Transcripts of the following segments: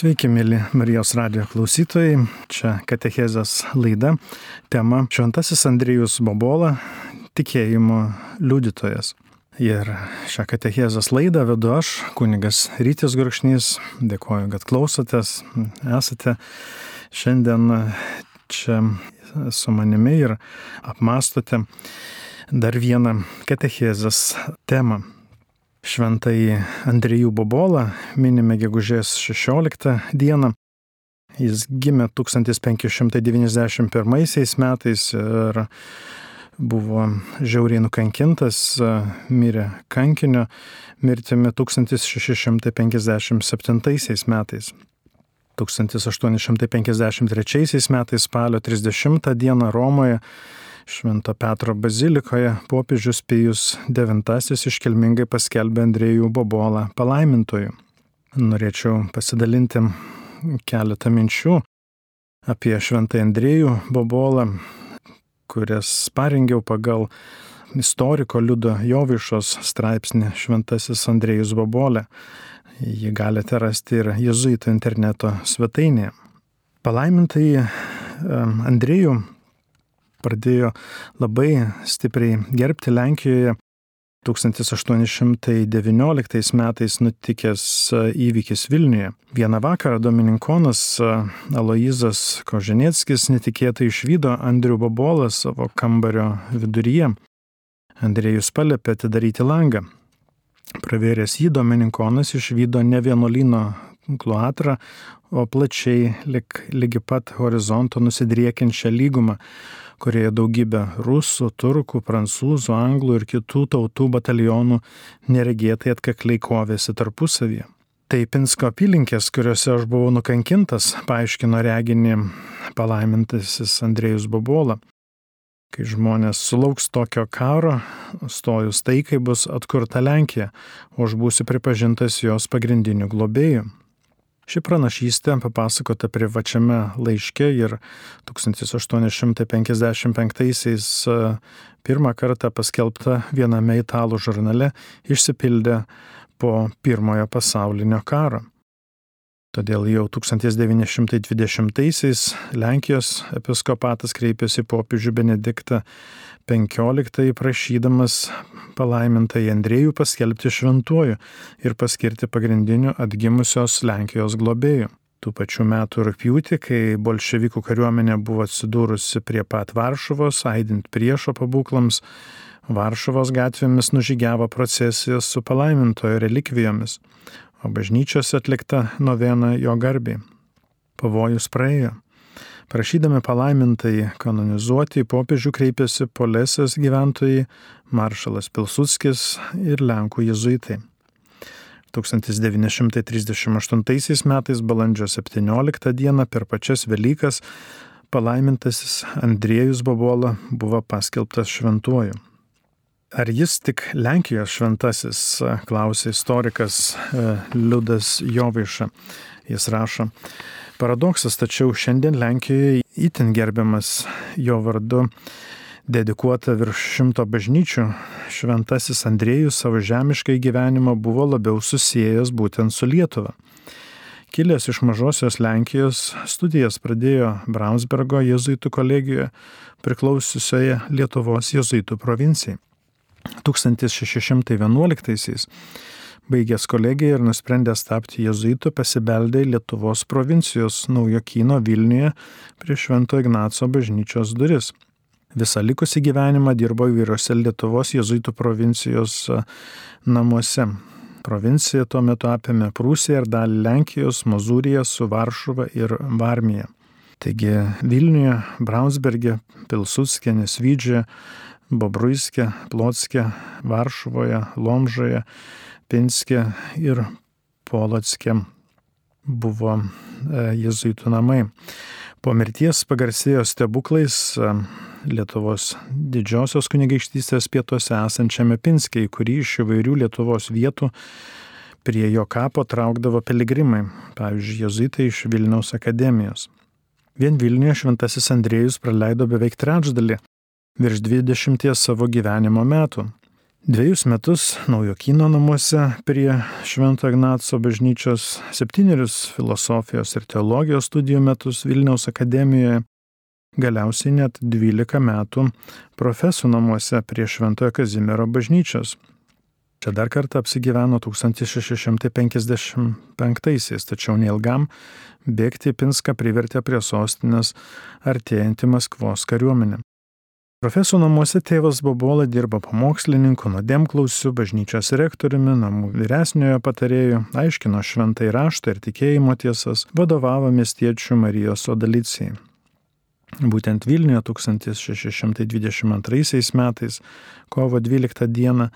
Sveiki, mėly Marijos radio klausytojai. Čia Katechezės laida. Tema Šventasis Andrijus Bobola - tikėjimo liudytojas. Ir šią Katechezės laidą vedu aš, kunigas Rytis Gurkšnys. Dėkoju, kad klausotės, esate šiandien čia su manimi ir apmastote dar vieną Katechezės temą. Šventai Andrijų Bobolą minime gegužės 16 dieną. Jis gimė 1591 metais ir buvo žiauriai nukankintas, mirė kankinio mirtimi 1657 metais. 1853 metais spalio 30 dieną Romoje Švento Petro bazilikoje popiežius Pijus IX iškilmingai paskelbė Andrėjų Bobolą palaimintoju. Norėčiau pasidalinti keletą minčių apie Šventą Andrėjų Bobolą, kurias parengiau pagal istoriko Liudo Jovišos straipsnį Šventasis Andrėjus Bobolė. Jį galite rasti ir jezuito interneto svetainėje. Palaimintai Andrėjų pradėjo labai stipriai gerbti Lenkijoje 1819 metais nutikęs įvykis Vilniuje. Vieną vakarą Dominikonas Aloizas Koženieckis netikėtai išvydo Andrių Bobolą savo kambario viduryje. Andrėjus paliepė atidaryti langą. Pravėręs jį Dominikonas išvydo ne vienuolino kloatrą, o plačiai, lig, lygi pat horizonto nusidriekiančią lygumą, kurioje daugybė rusų, turkų, prancūzų, anglų ir kitų tautų batalionų neregėtai atkakliai kovėsi tarpusavyje. Tai Pinsko apylinkės, kuriuose aš buvau nukankintas, paaiškino reginį palaimintasis Andrėjus Bobola. Kai žmonės sulauks tokio karo, stojus taikai bus atkurta Lenkija, o aš būsiu pripažintas jos pagrindiniu globėju. Ši pranašystė papasakota privačiame laiške ir 1855-aisiais e, pirmą kartą paskelbta viename italų žurnale išsipildė po pirmojo pasaulinio karo. Todėl jau 1920-aisiais Lenkijos episkopatas kreipėsi popiežių Benediktą XV prašydamas palaimintąjį Andrėjų paskelbti šventuoju ir paskirti pagrindiniu atgimusios Lenkijos globėju. Tų pačių metų rūpjūtį, kai bolševikų kariuomenė buvo atsidūrusi prie pat Varšuvos, aidint priešo pabūklams, Varšuvos gatvėmis nužygiavo procesijas su palaimintojo relikvijomis, o bažnyčios atlikta novena jo garbiai. Pavojus praėjo. Prašydami palaimintai kanonizuoti, popiežių kreipėsi Polesės gyventojai, maršalas Pilsudskis ir Lenkų jezuitai. 1938 metais balandžio 17 dieną per pačias Velykas palaimintasis Andriejus Bobola buvo paskelbtas šventuoju. Ar jis tik Lenkijos šventasis, klausė istorikas e, Liudas Jovaiša. Jis rašo, paradoksas, tačiau šiandien Lenkijoje įtin gerbiamas jo vardu dedikuota virš šimto bažnyčių, šventasis Andriejus savo žemiškai gyvenimą buvo labiau susijęs būtent su Lietuva. Kilęs iš mažosios Lenkijos, studijas pradėjo Braunsbergo jezuitų kolegijoje, priklausiusioje Lietuvos jezuitų provincijai. 1611-aisiais baigęs kolegiją ir nusprendęs tapti jezuitu, pasibeldė į Lietuvos provincijos naujokyno Vilniuje prie Švento Ignaco bažnyčios duris. Visą likusį gyvenimą dirbo įvairiose Lietuvos jezuitų provincijos namuose. Provincija tuo metu apėmė Prūsiją ir dalį Lenkijos, Mazūriją su Varšuva ir Varmija. Taigi Vilniuje, Braunsberge, Pilsudskė, Nesvydžė, Bobruiskė, Plotskė, Varšuvoje, Lomžoje, Pinskė ir Polotskė buvo e, jezuitų namai. Po mirties pagarsėjo stebuklais e, Lietuvos didžiosios kunigaikštystės pietuose esančiame Pinskiai, kurį iš įvairių Lietuvos vietų prie jo kapo traukdavo piligrimai, pavyzdžiui, jezuitai iš Vilniaus akademijos. Vien Vilniuje šventasis Andriejus praleido beveik trečdalį virš 20 savo gyvenimo metų. Dviejus metus naujokyno namuose prie Švento Ignaco bažnyčios, septynerius filosofijos ir teologijos studijų metus Vilniaus akademijoje, galiausiai net 12 metų profesų namuose prie Šventojo Kazimiero bažnyčios. Čia dar kartą apsigyveno 1655-aisiais, tačiau neilgam bėgti Pinską privertė prie sostinės artėjantį Maskvos kariuomenę. Profesų namuose tėvas Bobola dirbo pamokslininku, nuodėmklausiu, bažnyčios rektoriumi, namų vyresniojo patarėju, aiškino šventai raštą ir tikėjimo tiesas, vadovavo miestiečių Marijos Odalicijai. Būtent Vilniuje 1622 metais, kovo 12 dieną,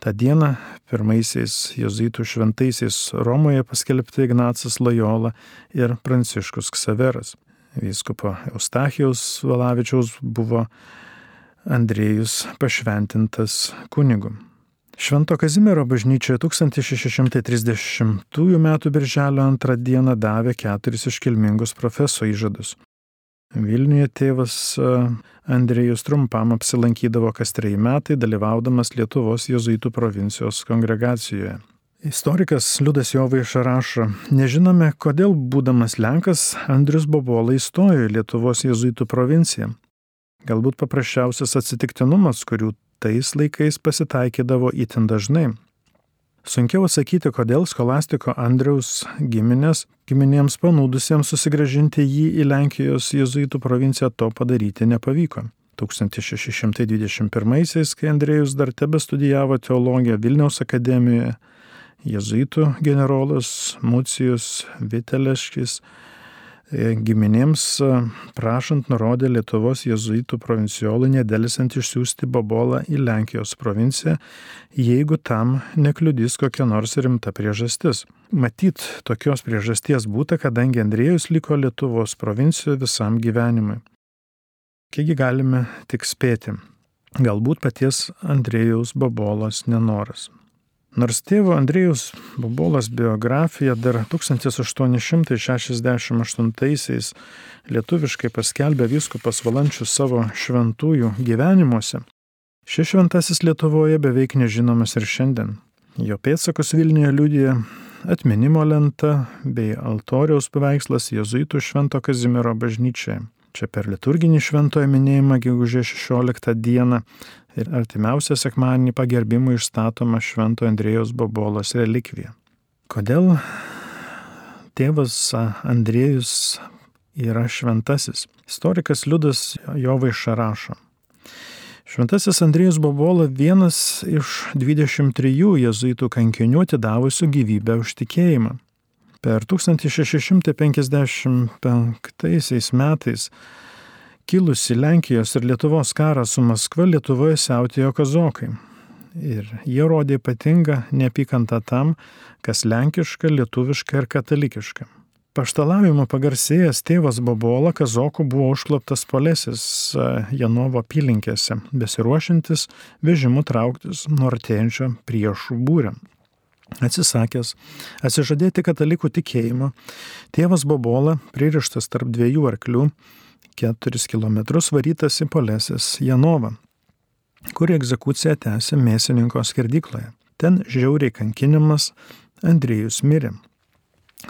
tą dieną pirmaisiais jezuitų šventaisiais Romoje paskelbti Ignacas Lojola ir Pranciškus Ksaveras. Vyskupo Eustachijaus Valavičiaus buvo Andrėjus pašventintas kunigu. Švento Kazimiero bažnyčioje 1630 m. birželio 2 dieną davė keturis iškilmingus profeso įžadus. Vilniuje tėvas Andrėjus trumpam apsilankydavo kas treji metai, dalyvaudamas Lietuvos jezuitų provincijos kongregacijoje. Istorikas Liudas Jovaiša rašo, nežinome, kodėl būdamas Lenkas Andrius Bobola įstojo į Lietuvos jezuitų provinciją. Galbūt paprasčiausias atsitiktinumas, kurių tais laikais pasitaikydavo itin dažnai. Sunkiau atsakyti, kodėl skolastiko Andriaus giminės, giminėms panūdusiems susigražinti jį į Lenkijos jezuitų provinciją to padaryti nepavyko. 1621-aisiais, kai Andrėjus dar tebe studijavo teologiją Vilniaus akademijoje, jezuitų generolas Mucijus Viteleškis giminėms e, prašant nurodė Lietuvos jezuitų provincijolui nedėlisant išsiųsti Bobolą į Lenkijos provinciją, jeigu tam nekliudys kokia nors rimta priežastis. Matyt, tokios priežasties būta, kadangi Andriejus liko Lietuvos provincijoje visam gyvenimui. Kiekgi galime tik spėti. Galbūt paties Andrėjaus Bobolos nenoras. Nors tėvo Andrėjus Bobolas biografija dar 1868-aisiais lietuviškai paskelbė vyskupas Valančius savo šventųjų gyvenimuose, šis šventasis Lietuvoje beveik nežinomas ir šiandien. Jo pėtsakus Vilniuje liudija atminimo lenta bei altoriaus paveikslas Jėzuitų Švento Kazimiero bažnyčioje. Čia per liturginį šventojo minėjimą gegužė 16 dieną ir artimiausią sekmadienį pagerbimui išstatoma Švento Andrėjos Bobolos relikvija. Kodėl tėvas Andrėjus yra šventasis? Istorikas Liudas Jovaiša rašo. Šventasis Andrėjus Bobola vienas iš 23 jezuitų kankinių atidavusių gyvybę už tikėjimą. Per 1655 metais kilusi Lenkijos ir Lietuvos karą su Maskva Lietuvoje siautėjo kazokai. Ir jie rodė ypatingą neapykantą tam, kas lenkiška, lietuviška ir katalikiška. Paštalavimo pagarsėjęs tėvas Bobola Kazokų buvo užkloptas polesis e, Janovo apylinkėse, besiruošintis vežimu trauktis nuo artėjančio priešų būriam. Atsisakęs atsižadėti katalikų tikėjimą, tėvas Bobola, pririštas tarp dviejų arklių, keturis kilometrus varytas į Polesės Janovą, kur egzekuciją tęsė mėsininko skerdykloje. Ten žiauriai kankinimas Andrėjus mirė.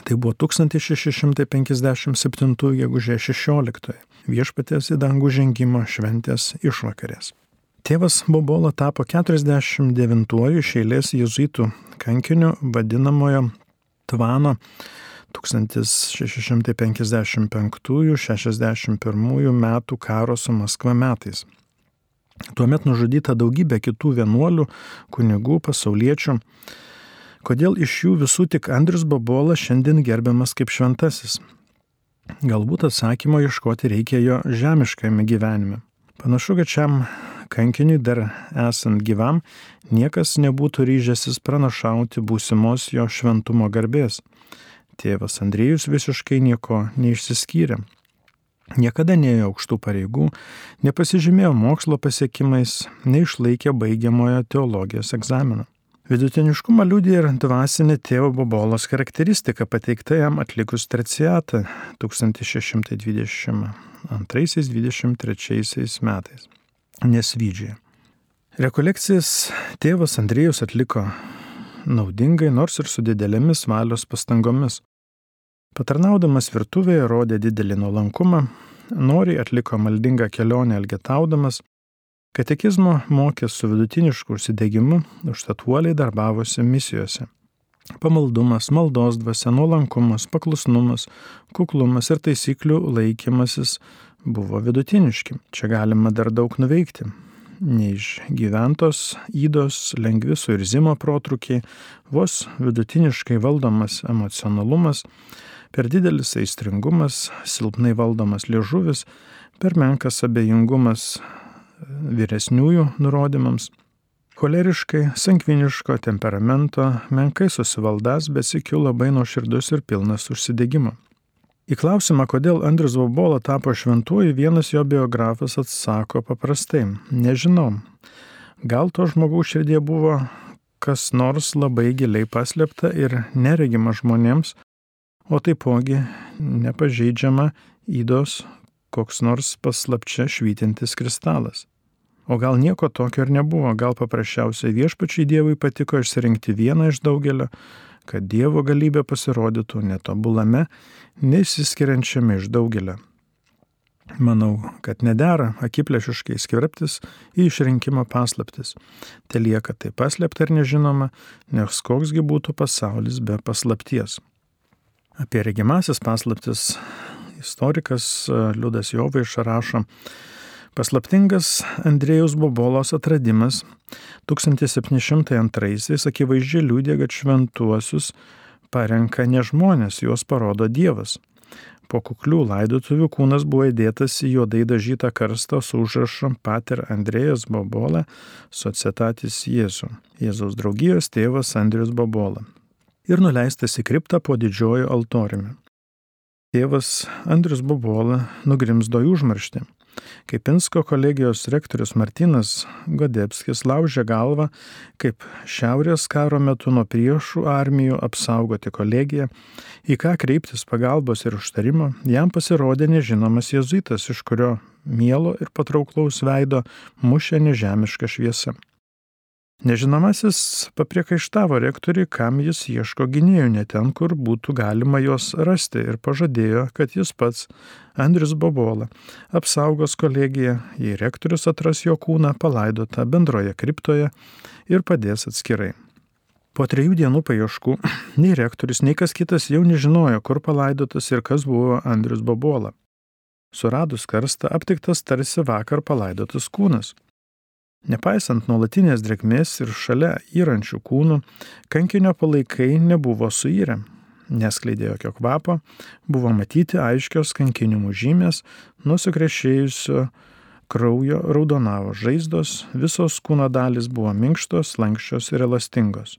Tai buvo 1657 gegužė 16 viešpatės į dangų žengimo šventės išvakarės. Tėvas Bobola tapo 49-uoju iš eilės jezuitų kankiniu vadinamojo Tvano 1655-61 metų karo su Maskva metais. Tuomet nužudyta daugybė kitų vienuolių, kunigų, pasauliečių. Kodėl iš jų visų tik Andrius Babola šiandien gerbiamas kaip šventasis? Galbūt atsakymo ieškoti reikia jo žemiškame gyvenime. Panašu, kad šiam kankiniui dar esant gyvam niekas nebūtų ryžęsis pranašauti būsimos jo šventumo garbės tėvas Andriejus visiškai nieko neišsiskyrė. Niekada neėjo aukštų pareigų, nepasižymėjo mokslo pasiekimais, neišlaikė baigiamojo teologijos egzamino. Vidutiniškumą liūdė ir dvasinė tėvo Bobolos charakteristika pateikta jam atlikus terciatą 1622-23 metais. Nesvydžiai. Rekolekcijas tėvas Andriejus atliko naudingai, nors ir su didelėmis valios pastangomis. Patarnaudamas virtuvėje rodė didelį nuolankumą, noriai atliko maldingą kelionę elgetaudamas, katekizmo mokė su vidutinišku užsidegimu, užtat uoliai darbavosi misijose. Pamaldumas, maldos dvasia, nuolankumas, paklusnumas, kuklumas ir taisyklių laikymasis buvo vidutiniški. Čia galima dar daug nuveikti. Neišgyventos įdos, lengvi suirzimo protrukiai, vos vidutiniškai valdomas emocionalumas, per didelis aistringumas, silpnai valdomas liežuvis, per menkas abejingumas vyresniųjų nurodymams Choleriškai, sankviniško temperamento, menkai susivaldas, bet sikiu labai nuoširdus ir pilnas užsidėgymo. Į klausimą, kodėl Andrius Vobola tapo šventuoju, vienas jo biografas atsako paprastai - nežinau. Gal to žmogaus širdie buvo kas nors labai giliai paslėpta ir neregima žmonėms, o taipogi nepažeidžiama įdos koks nors paslapčia švytintis kristalas. O gal nieko tokio ir nebuvo, gal paprasčiausiai viešpačiai Dievui patiko išsirinkti vieną iš daugelio, kad Dievo galybė pasirodytų netobulame, neįsiskiriančiame iš daugelio. Manau, kad nedera akiplėšiškai skverbtis į išrinkimo paslaptis. Te lieka tai paslėpta ir nežinoma, nes koksgi būtų pasaulis be paslapties. Apie regimasis paslaptis istorikas Liudas Jovaiša rašo, Paslaptingas Andrėjus Bobolos atradimas 1702-aisiais akivaizdžiai liūdė, kad šventuosius parenka ne žmonės, juos parodo Dievas. Po kuklių laidotuvių kūnas buvo įdėtas į juodai dažytą karstą su užrašu Pater Andrėjas Bobola, Societatis Jėzų, Jėzaus draugijos tėvas Andrius Bobola. Ir nuleistas į kriptą po didžiojo altoriumi. Tėvas Andrius Bobola nugrimzdo į užmarštį. Kai Pinsko kolegijos rektorius Martinas Godepskis laužė galvą, kaip šiaurės karo metu nuo priešų armijų apsaugoti kolegiją, į ką kreiptis pagalbos ir užtarimo, jam pasirodė nežinomas jezuitas, iš kurio mielo ir patrauklaus veido mušė nežemišką šviesą. Nežinomasis papriekaištavo rektoriui, kam jis ieško gynėjų ne ten, kur būtų galima juos rasti ir pažadėjo, kad jis pats, Andrius Bobola, apsaugos kolegiją, jei rektorius atras jo kūną palaidotą bendroje kriptoje ir padės atskirai. Po trejų dienų paieškų nei rektorius, nei kas kitas jau nežinojo, kur palaidotas ir kas buvo Andrius Bobola. Suradus karstą aptiktas tarsi vakar palaidotas kūnas. Nepaisant nuolatinės drėgmės ir šalia įrančių kūnų, kankinio palaikai nebuvo suirę, neskleidė jokio kvapo, buvo matyti aiškios kankinimų žymės, nusikrešėjusio kraujo raudonavo žaizdos, visos kūno dalis buvo minkštos, lankščios ir elastingos.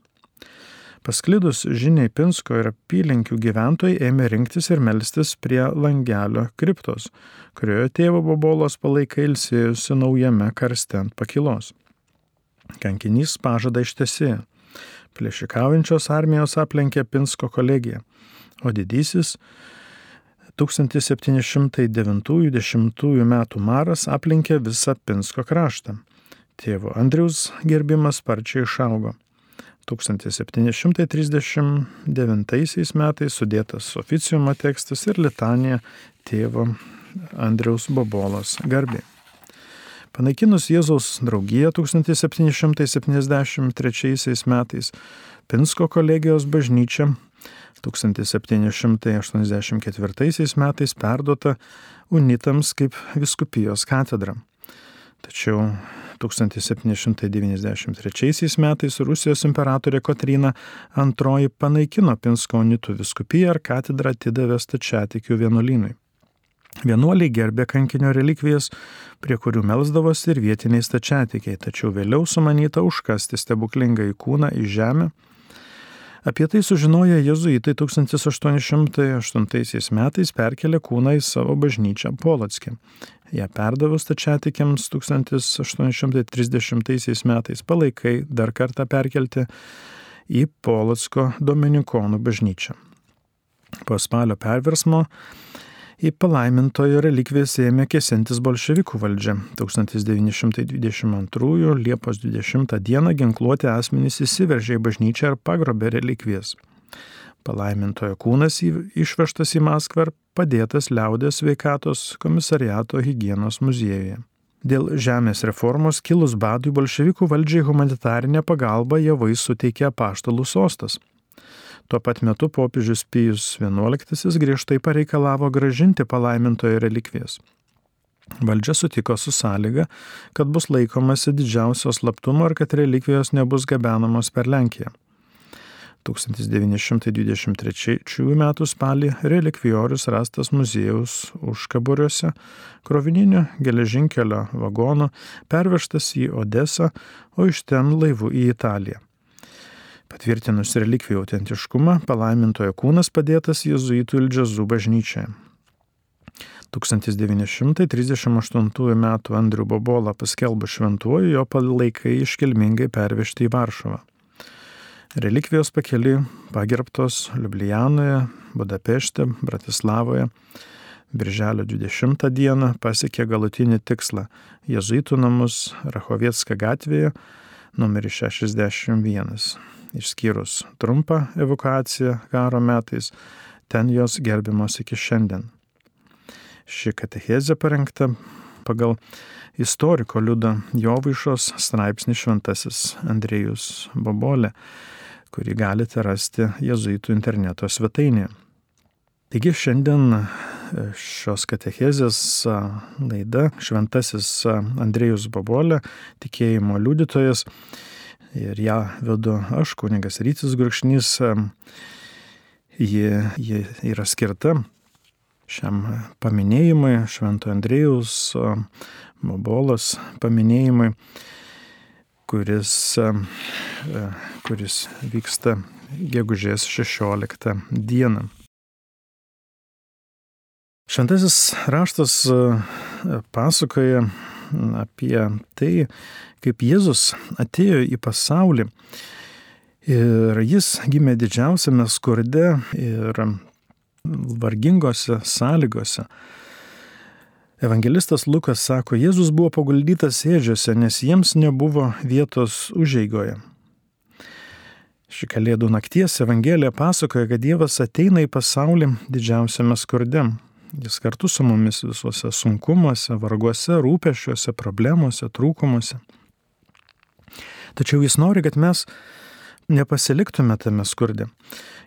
Pasklidus žiniai Pinsko ir apylinkių gyventojai ėmė rinktis ir melstis prie langelio kriptos, kurioje tėvo Bobolos palaikai ilsėjusi naujame karste ant pakilos. Kankinys pažada ištesėjo. Plėšikaujančios armijos aplenkė Pinsko kolegiją, o didysis 1790 metų maras aplinkė visą Pinsko kraštą. Tėvo Andriaus gerbimas sparčiai išaugo. 1739 metais sudėtas oficijumo tekstas ir litanija tėvo Andriaus Bobolos garbė. Panaikinus Jėzaus draugiją 1773 metais Pinsko kolegijos bažnyčia 1784 metais perduota unitams kaip viskupijos katedra. Tačiau 1793 metais Rusijos imperatorė Kotryna II panaikino Pinsko unitų viskupiją ir katedrą atidavė stačiatikių vienuolynui. Vienuoliai gerbė kankinio relikvijas, prie kurių melsdavosi ir vietiniai stačiatikiai, tačiau vėliau sumanyta užkasti stebuklingą įkūną į žemę. Apie tai sužinoję jezuitai 1808 metais perkelė kūną į savo bažnyčią Polotskį. Ja perdavus tačiatikiams 1830 metais palaikai dar kartą perkelti į Polotsko dominikonų bažnyčią. Po spalio perversmo Į palaimintojo relikvijas ėmė kesintis bolševikų valdžia. 1922 Liepos 20 dieną ginkluoti asmenys įsiveržė į bažnyčią ir pagrobė relikvijas. Palaimintojo kūnas išvežtas į Maskvą ir padėtas liaudės veikatos komisariato hygienos muziejuje. Dėl žemės reformos kilus badui bolševikų valdžiai humanitarinę pagalbą javai suteikė paštalų sostas. Tuo pat metu popiežius Pijus XI griežtai pareikalavo gražinti palaimintojo relikvijas. Valdžia sutiko su sąlyga, kad bus laikomasi didžiausios slaptumo ir kad relikvijos nebus gabenamos per Lenkiją. 1923 m. spalį relikvijorius rastas muziejaus užkaburiuose, krovininio geležinkelio vagono, pervežtas į Odesą, o iš ten laivu į Italiją. Patvirtinus relikvijų autentiškumą, palaimintojo kūnas padėtas jėzuitų Ildžazų bažnyčioje. 1938 m. Andrių Bobolą paskelbų šventuoju, jo palaikai iškilmingai pervežti į Varšuvą. Relikvijos pakeli pagerbtos Liublijanoje, Budapešte, Bratislavoje. Birželio 20 dieną pasiekė galutinį tikslą - Jėzuitų namus Rachovietska gatvėje, numeris 61. Išskyrus trumpą evakuaciją karo metais, ten jos gerbimos iki šiandien. Ši katechezė parengta pagal istoriko Liudo Jovaišos straipsnį Šventasis Andrėjus Bobolė kurį galite rasti Jėzuitų interneto svetainėje. Taigi šiandien e, šios katechezės laida Šventasis Andrėjus Babolė, tikėjimo liudytojas ir ją vedu aš, kuningas Rytis Gurkšnys. Ji, ji yra skirta šiam paminėjimui, Švento Andrėjus Babolos paminėjimui kuris, kuris vyksta gegužės 16 dieną. Šventasis raštas pasakoja apie tai, kaip Jėzus atėjo į pasaulį ir jis gimė didžiausiame skurde ir vargingose sąlygose. Evangelistas Lukas sako, Jėzus buvo paguldytas ėdžiose, nes jiems nebuvo vietos užeigoje. Ši kalėdų nakties Evangelija pasakoja, kad Dievas ateina į pasaulį didžiausiame skurde. Jis kartu su mumis visuose sunkumuose, varguose, rūpešiuose, problemuose, trūkumuose. Tačiau jis nori, kad mes nepasiliktume tame skurde.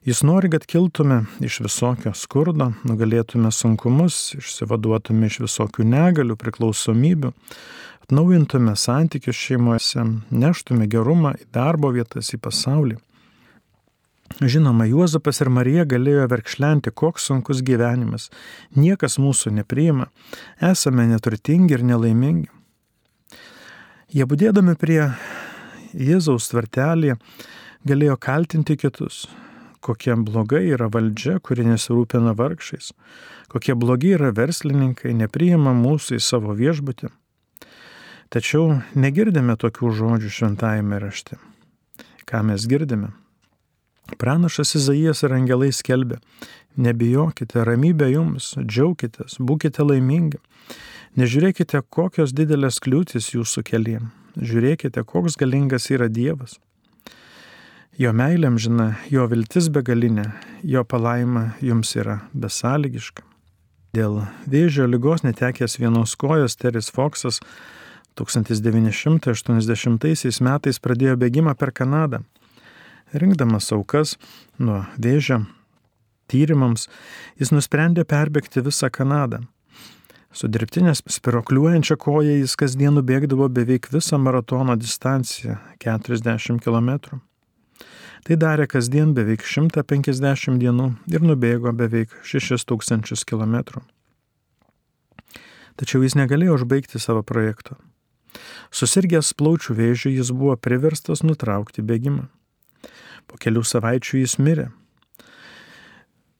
Jis nori, kad kiltume iš visokio skurdo, nugalėtume sunkumus, išsivaduotume iš visokių negalių, priklausomybių, atnaujintume santykius šeimose, neštume gerumą į darbo vietas, į pasaulį. Žinoma, Juozapas ir Marija galėjo verkšlenti, koks sunkus gyvenimas. Niekas mūsų nepriima, esame neturtingi ir nelaimingi. Jie būdėdami prie Jėzaus tvartelį galėjo kaltinti kitus, kokie blogai yra valdžia, kuri nesirūpina vargšiais, kokie blogi yra verslininkai, nepriima mūsų į savo viešbutį. Tačiau negirdime tokių žodžių šventajame rašte. Ką mes girdime? Pranašas Izaijas ir angelai skelbė, nebijokite, ramybė jums, džiaukitės, būkite laimingi. Nežiūrėkite, kokios didelės kliūtis jūsų kelyje. Žiūrėkite, koks galingas yra Dievas. Jo meilė amžina, jo viltis begalinė, jo palaima jums yra besąlygiška. Dėl vėžio lygos netekęs vienos kojos Teris Foksas 1980 metais pradėjo bėgimą per Kanadą. Rinkdamas aukas nuo vėžio tyrimams, jis nusprendė perbėgti visą Kanadą. Su dirbtinė spirokliuojančia koja jis kasdien nubėgdavo beveik visą maratono distanciją - 40 km. Tai darė kasdien beveik 150 dienų ir nubėgo beveik 6000 km. Tačiau jis negalėjo užbaigti savo projekto. Susirgęs plaučių vėžių jis buvo priverstas nutraukti bėgimą. Po kelių savaičių jis mirė.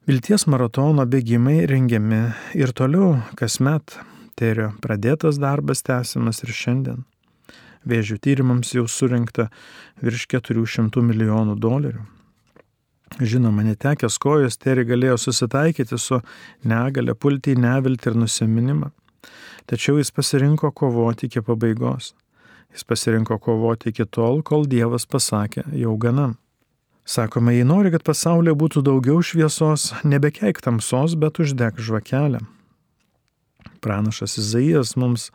Vilties maratono bėgimai rengiami ir toliau kasmet. Terio pradėtas darbas tęsiamas ir šiandien vėžių tyrimams jau surinkta virš 400 milijonų dolerių. Žinoma, netekęs kojos, Terry galėjo susitaikyti su negale, pulti į neviltį ir nusiminimą. Tačiau jis pasirinko kovoti iki pabaigos. Jis pasirinko kovoti iki tol, kol Dievas pasakė, jau gana. Sakome, jei nori, kad pasaulyje būtų daugiau šviesos, nebekeik tamsos, bet uždek žvakelę. Pranašas Izaijas mums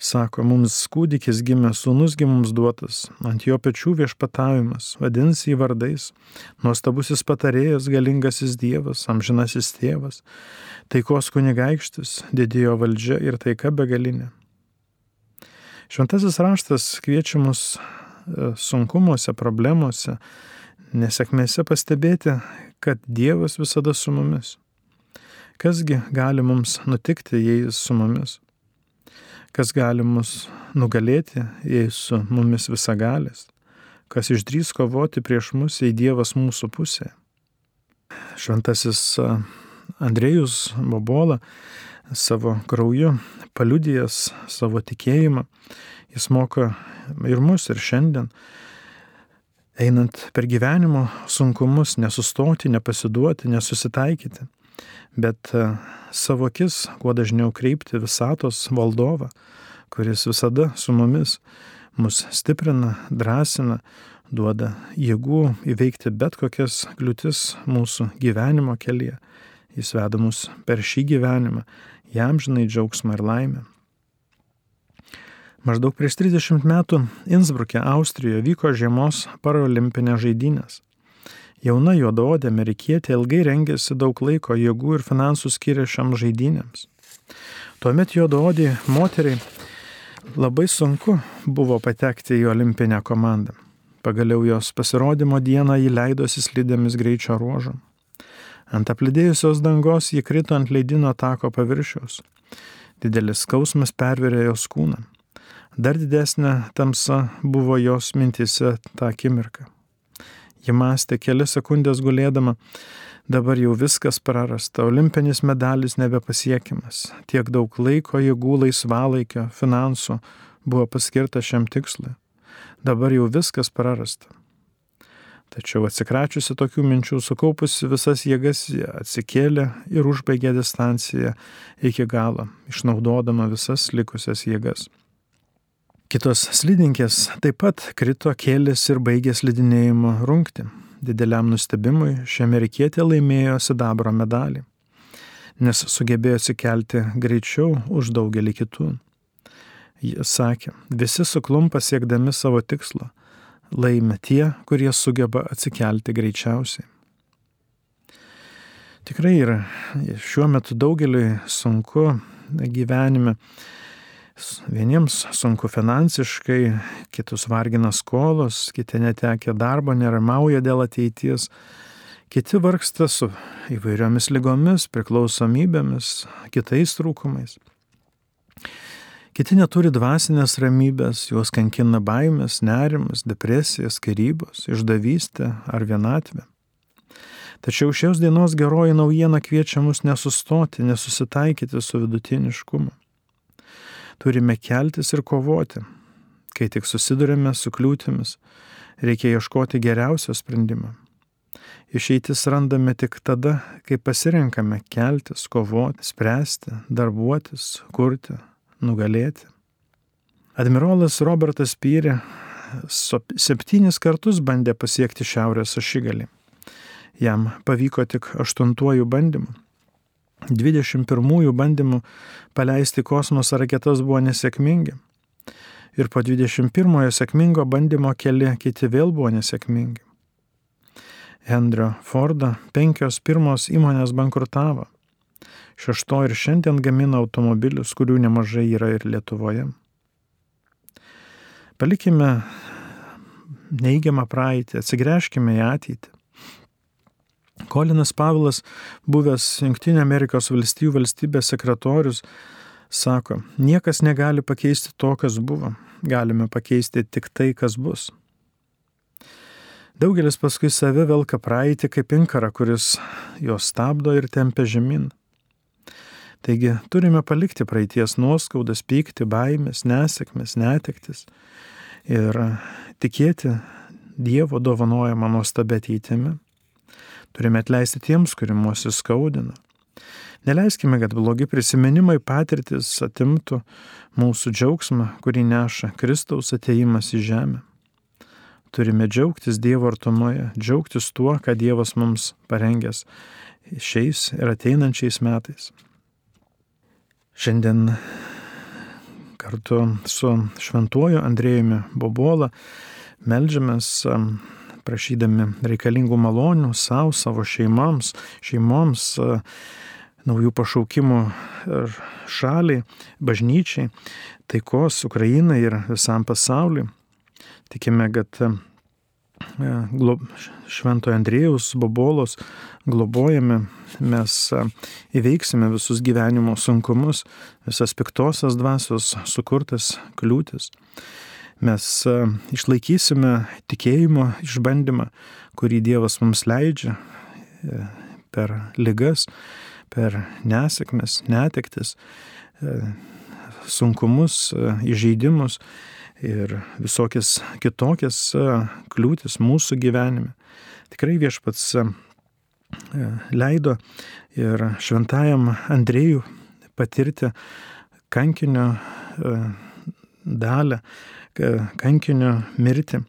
Sako, mums kūdikis gimė, sūnusgi mums duotas, ant jo pečių viešpatavimas, vadins jį vardais, nuostabusis patarėjas, galingasis Dievas, amžinasis tėvas, taikos kunigaikštis, didėjo valdžia ir taika begalinė. Šventasis raštas kviečia mus e, sunkumuose, problemuose, nesėkmėse pastebėti, kad Dievas visada su mumis. Kasgi gali mums nutikti, jei jis su mumis? Kas gali mus nugalėti, jei su mumis visagalis, kas išdrys kovoti prieš mus, jei Dievas mūsų pusėje. Šventasis Andrėjus Bobola savo krauju paliudijęs savo tikėjimą, jis moko ir mus, ir šiandien, einant per gyvenimo sunkumus, nesustoti, nepasiduoti, nesusitaikyti bet e, savo akis kuo dažniau kreipti visatos valdovą, kuris visada su mumis mus stiprina, drąsina, duoda jėgų įveikti bet kokias kliūtis mūsų gyvenimo kelyje. Jis veda mus per šį gyvenimą, jam žinai džiaugsmą ir laimę. Maždaug prieš 30 metų Innsbruke, Austrijoje vyko žiemos paralimpinės žaidynės. Jauna juodaodė amerikietė ilgai rengėsi daug laiko, jėgų ir finansų skiria šiam žaidynėms. Tuomet juodaodė moteriai labai sunku buvo patekti į olimpinę komandą. Pagaliau jos pasirodymo dieną jį leidosi slidėmis greičio ruožą. Ant aplidėjusios dangos jį krito ant leidino tako paviršiaus. Didelis skausmas perverė jos kūną. Dar didesnė tamsa buvo jos mintise tą akimirką. Ji mąstė kelias sekundės gulėdama, dabar jau viskas prarasta, olimpinis medalis nebepasiekiamas, tiek daug laiko, jėgų, laisvalaikio, finansų buvo paskirta šiam tikslui. Dabar jau viskas prarasta. Tačiau atsikračiusi tokių minčių, sukaupusi visas jėgas, atsikėlė ir užbaigė distanciją iki galo, išnaudodama visas likusias jėgas. Kitos slidininkės taip pat krito, kėlės ir baigė slidinėjimo rungti. Dideliam nustebimui ši amerikietė laimėjo sidabro medalį, nes sugebėjo atsikelti greičiau už daugelį kitų. Jis sakė, visi suklumpa siekdami savo tikslo, laimė tie, kurie sugeba atsikelti greičiausiai. Tikrai yra šiuo metu daugeliui sunku gyvenime Vieniems sunku finansiškai, kitus vargina skolos, kiti netekia darbo, nerimauja dėl ateities, kiti vargsta su įvairiomis lygomis, priklausomybėmis, kitais trūkumais. Kiti neturi dvasinės ramybės, juos kankina baimės, nerimas, depresija, skirybos, išdavystė ar vienatvė. Tačiau šios dienos geroji naujiena kviečia mus nesustoti, nesusitaikyti su vidutiniškumu turime keltis ir kovoti. Kai tik susidurime su kliūtimis, reikia ieškoti geriausio sprendimo. Išeitis randame tik tada, kai pasirenkame keltis, kovoti, spręsti, darbuotis, kurti, nugalėti. Admirolas Robertas Pyrė septynis kartus bandė pasiekti šiaurės ašigalį. Jam pavyko tik aštuntuoju bandymu. 21 bandymų paleisti kosmoso raketas buvo nesėkmingi. Ir po 21 sėkmingo bandymo keli kiti vėl buvo nesėkmingi. Hendrio Fordo penkios pirmos įmonės bankrutavo. Šešto ir šiandien gamina automobilius, kurių nemažai yra ir Lietuvoje. Palikime neigiamą praeitį, atsigręžkime į ateitį. Kolinas Pavilas, buvęs Junktinių Amerikos valstijų valstybės sekretorius, sako, niekas negali pakeisti to, kas buvo, galime pakeisti tik tai, kas bus. Daugelis paskui save velka praeitį kaip inkarą, kuris juos stabdo ir tempia žemyn. Taigi turime palikti praeities nuoskaudas, pykti, baimės, nesėkmės, netektis ir tikėti Dievo dovanojama nuostabė ateitimi Turime atleisti tiems, kurie mūsų skaudina. Neleiskime, kad blogi prisiminimai patirtis atimtų mūsų džiaugsmą, kurį neša Kristaus ateimas į žemę. Turime džiaugtis Dievo artumoje, džiaugtis tuo, ką Dievas mums parengęs šiais ir ateinančiais metais. Šiandien kartu su šventuoju Andrėjumi Bobola melžiamės prašydami reikalingų malonių savo, savo šeimams, šeimoms, naujų pašaukimų šaliai, bažnyčiai, taikos Ukrainai ir visam pasauliu. Tikime, kad e, Šventojo Andrėjaus Bobolos globojame, mes e, įveiksime visus gyvenimo sunkumus, visas piktosios dvasios sukurtas kliūtis. Mes e, išlaikysime tikėjimo išbandymą, kurį Dievas mums leidžia per ligas, per nesėkmes, netektis, sunkumus, įžeidimus ir visokias kitokias e, kliūtis mūsų gyvenime. Tikrai viešpats e, leido ir šventajam Andrėjų patirti kankinio e, dalę, kankinio mirtį.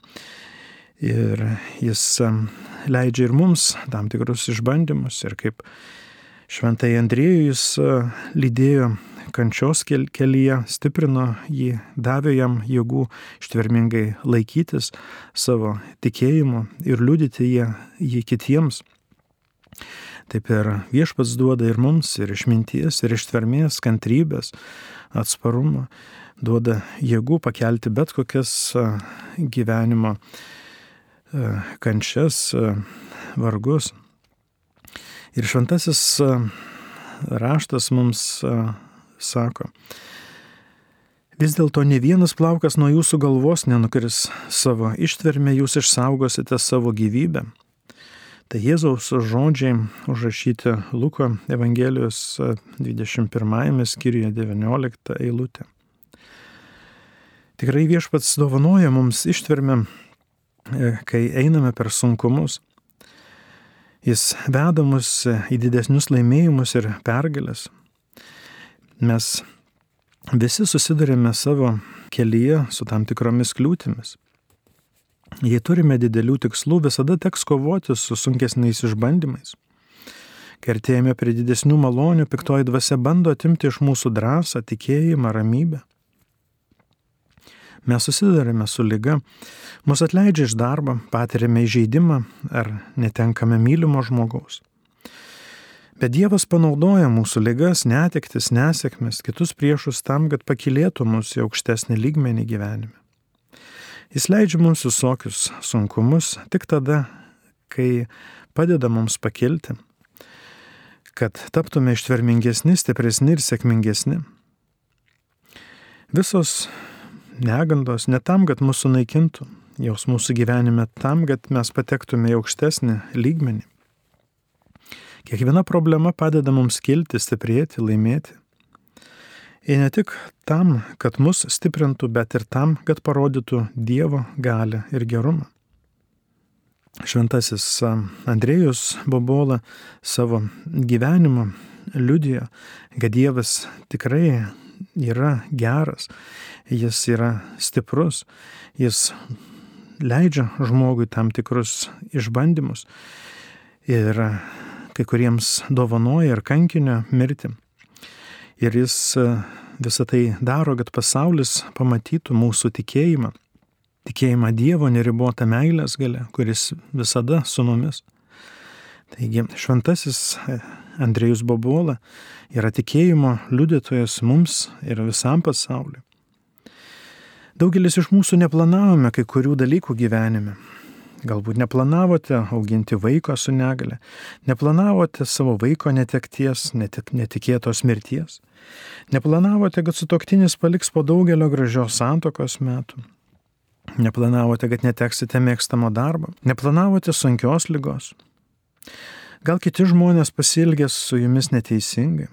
Ir jis leidžia ir mums tam tikrus išbandymus. Ir kaip šventai Andrėjų jis lydėjo kančios kelyje, stiprino jį, davė jam jėgų ištvermingai laikytis savo tikėjimu ir liudyti jį, jį kitiems. Taip ir viešpats duoda ir mums, ir išminties, ir ištvermės, kantrybės, atsparumo, duoda jėgų pakelti bet kokias gyvenimo kančias, vargus. Ir šventasis raštas mums sako, vis dėlto ne vienas plaukas nuo jūsų galvos nenukris savo ištvermę, jūs išsaugosite savo gyvybę. Tai Jėzaus žodžiai užrašyti Luko Evangelijos 21 skyriuje 19 eilutė. Tikrai viešpats dovanoja mums ištvermę, e, kai einame per sunkumus. Jis veda mus į didesnius laimėjimus ir pergalės. Mes visi susidurime savo kelyje su tam tikromis kliūtimis. Jei turime didelių tikslų, visada teks kovoti su sunkesniais išbandymais. Kai artėjame prie didesnių malonių, piktoji dvasia bando atimti iš mūsų drąsą, tikėjimą, ramybę. Mes susidurime su lyga, mus atleidžia iš darbo, patiriame įžeidimą ar netenkame mylimo žmogaus. Bet Dievas panaudoja mūsų ligas, netektis, nesėkmes, kitus priešus tam, kad pakilėtų mus į aukštesnį lygmenį gyvenime. Jis leidžia mums visokius sunkumus tik tada, kai padeda mums pakilti, kad taptume ištvermingesni, stipresni ir sėkmingesni. Visos negandos ne tam, kad mūsų naikintų, jos mūsų gyvenime tam, kad mes patektume į aukštesnį lygmenį. Kiekviena problema padeda mums kilti, stiprėti, laimėti. Ir ne tik tam, kad mus stiprintų, bet ir tam, kad parodytų Dievo galę ir gerumą. Šventasis Andrėjus Bobola savo gyvenimu liudijo, kad Dievas tikrai yra geras, jis yra stiprus, jis leidžia žmogui tam tikrus išbandymus. Ir kai kuriems dovanoja ir kankinio mirtį. Ir jis e, visą tai daro, kad pasaulis pamatytų mūsų tikėjimą. Tikėjimą Dievo neribotą meilės galę, kuris visada su mumis. Taigi šventasis e, Andrėjus Bobola yra tikėjimo liudytojas mums ir visam pasauliu. Daugelis iš mūsų neplanavome kai kurių dalykų gyvenime. Galbūt neplanavote auginti vaiko su negale, neplanavote savo vaiko netekties, netik, netikėtos mirties, neplanavote, kad sutoktinis paliks po daugelio gražios santokos metų, neplanavote, kad neteksite mėgstamo darbo, neplanavote sunkios lygos. Gal kiti žmonės pasilgės su jumis neteisingai.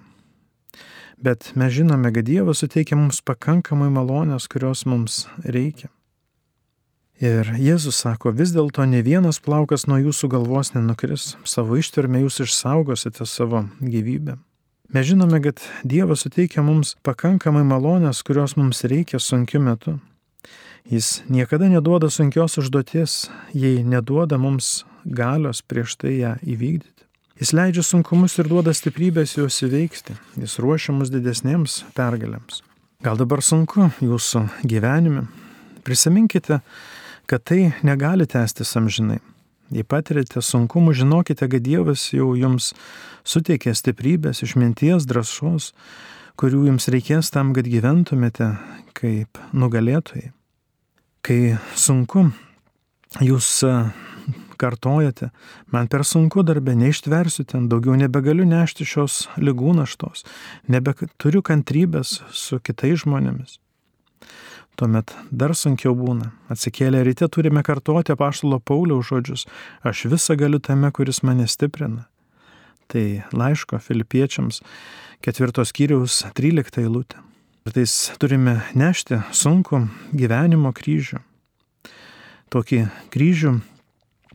Bet mes žinome, kad Dievas suteikia mums pakankamai malonės, kurios mums reikia. Ir Jėzus sako, vis dėlto ne vienas plaukas nuo jūsų galvos nenukris, savo ištvermę jūs išsaugosite savo gyvybę. Mes žinome, kad Dievas suteikia mums pakankamai malonės, kurios mums reikia sunkiu metu. Jis niekada neduoda sunkios užduoties, jei neduoda mums galios prieš tai ją įvykdyti. Jis leidžia sunkumus ir duoda stiprybės juos įveikti. Jis ruošia mus didesnėms pergalėms. Gal dabar sunku jūsų gyvenime? Prisiminkite, kad tai negali tęstis amžinai. Jei patirite sunkumų, žinokite, kad Dievas jau jums suteikė stiprybės, išminties, drąsos, kurių jums reikės tam, kad gyventumėte kaip nugalėtojai. Kai sunku, jūs kartojate, man per sunku darbę, neištversiu ten, daugiau nebegaliu nešti šios lygų naštos, nebeturiu kantrybės su kitais žmonėmis tuomet dar sunkiau būna. Atsikėlę ryte turime kartuoti apaštalo Pauliaus žodžius, aš visą galiu tame, kuris mane stiprina. Tai laiško filipiečiams ketvirtos kiriaus 13 eilutė. Ir tais turime nešti sunku gyvenimo kryžių. Tokį kryžių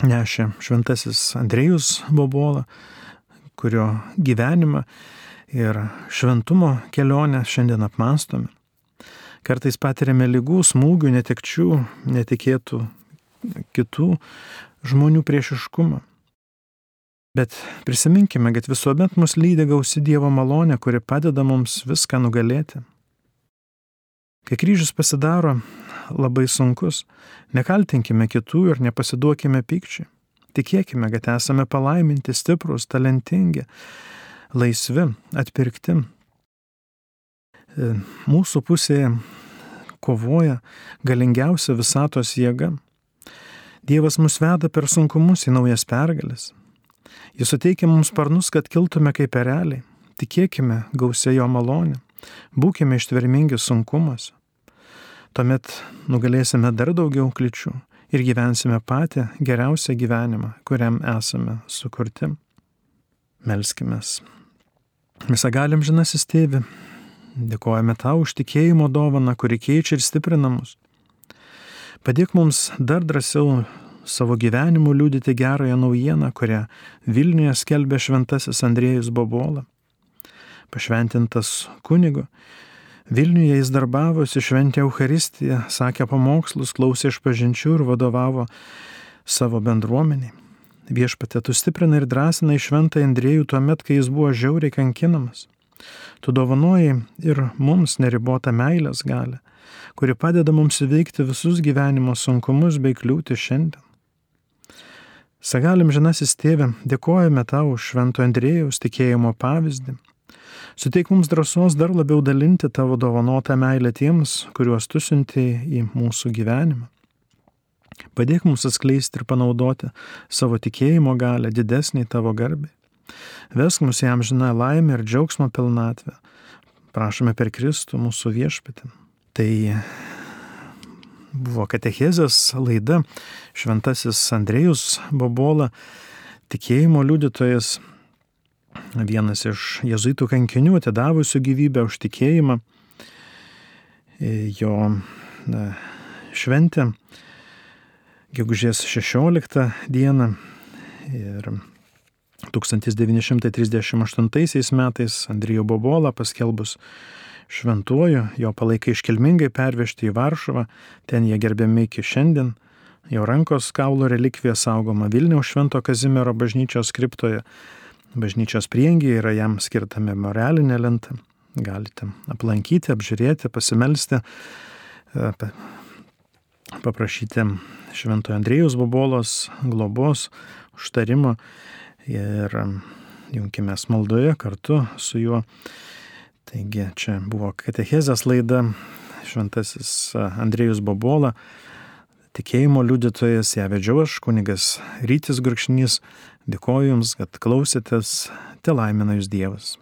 nešė šventasis Andrėjus Bobola, kurio gyvenimą ir šventumo kelionę šiandien apmastome. Kartais patiriame lygų, smūgių, netekčių, netikėtų kitų žmonių priešiškumą. Bet prisiminkime, kad visuomet mus lydi gausi Dievo malonė, kuri padeda mums viską nugalėti. Kai kryžius pasidaro labai sunkus, nekaltinkime kitų ir nepasiduokime pykčiui. Tikėkime, kad esame palaiminti, stiprus, talentingi, laisvi, atpirkti, E, mūsų pusėje kovoja galingiausia visatos jėga. Dievas mus veda per sunkumus į naujas pergalės. Jis suteikia mums sparnus, kad kiltume kaip pereliai. Tikėkime gausia jo malonė. Būkime ištvermingi sunkumuose. Tuomet nugalėsime dar daugiau kliučių ir gyvensime patį geriausią gyvenimą, kuriam esame sukurti. Melskime. Visą galim žinasis tėvi, Dėkojame tau už tikėjimo dovaną, kuri keičia ir stiprina mus. Padėk mums dar drąsiau savo gyvenimu liūdyti gerąją naujieną, kurią Vilniuje skelbė šventasis Andrėjus Bobola. Pašventintas kunigo, Vilniuje jis darbavosi, šventė Euharistiją, sakė pamokslus, klausė iš pažinčių ir vadovavo savo bendruomeniai. Viešpatė tu stiprina ir drąsina į šventą Andrėjų tuo met, kai jis buvo žiauriai kankinamas. Tu dovanoji ir mums neribotą meilės galę, kuri padeda mums įveikti visus gyvenimo sunkumus bei kliūti šiandien. Sagalim žinasis tėvė, dėkojame tau už Švento Andrėjaus tikėjimo pavyzdį. Suteik mums drąsos dar labiau dalinti tavo dovanotą meilę tiems, kuriuos tu siunti į mūsų gyvenimą. Padėk mums atskleisti ir panaudoti savo tikėjimo galę didesnį tavo garbį. Vesk mus jam žina laimę ir džiaugsmo pilnatvę. Prašome per Kristų mūsų viešpatį. Tai buvo katechezės laida Šventasis Andrėjus Bobola, tikėjimo liudytojas, vienas iš jezuitų kankinių atidavusių gyvybę už tikėjimą. Jo na, šventė gegužės 16 dieną ir 1938 metais Andrijo Bobola paskelbus šventuoju, jo palaikai iškilmingai pervežti į Varšuvą, ten jie gerbiami iki šiandien, jo rankos kaulo relikvija saugoma Vilniaus Švento Kazimiero bažnyčios skriptoje, bažnyčios priengiai yra jam skirta memorialinė lenta, galite aplankyti, apžiūrėti, pasimelsti, paprašyti Šventojo Andrėjus Bobolos globos, užtarimo ir jungime maldoje kartu su juo. Taigi čia buvo katechezės laida, šventasis Andrėjus Bobola, tikėjimo liudytojas, ją vedžiau aš, kunigas Rytis Gurkšnys. Dėkoju Jums, kad klausėtės, te laimina Jūs Dievas.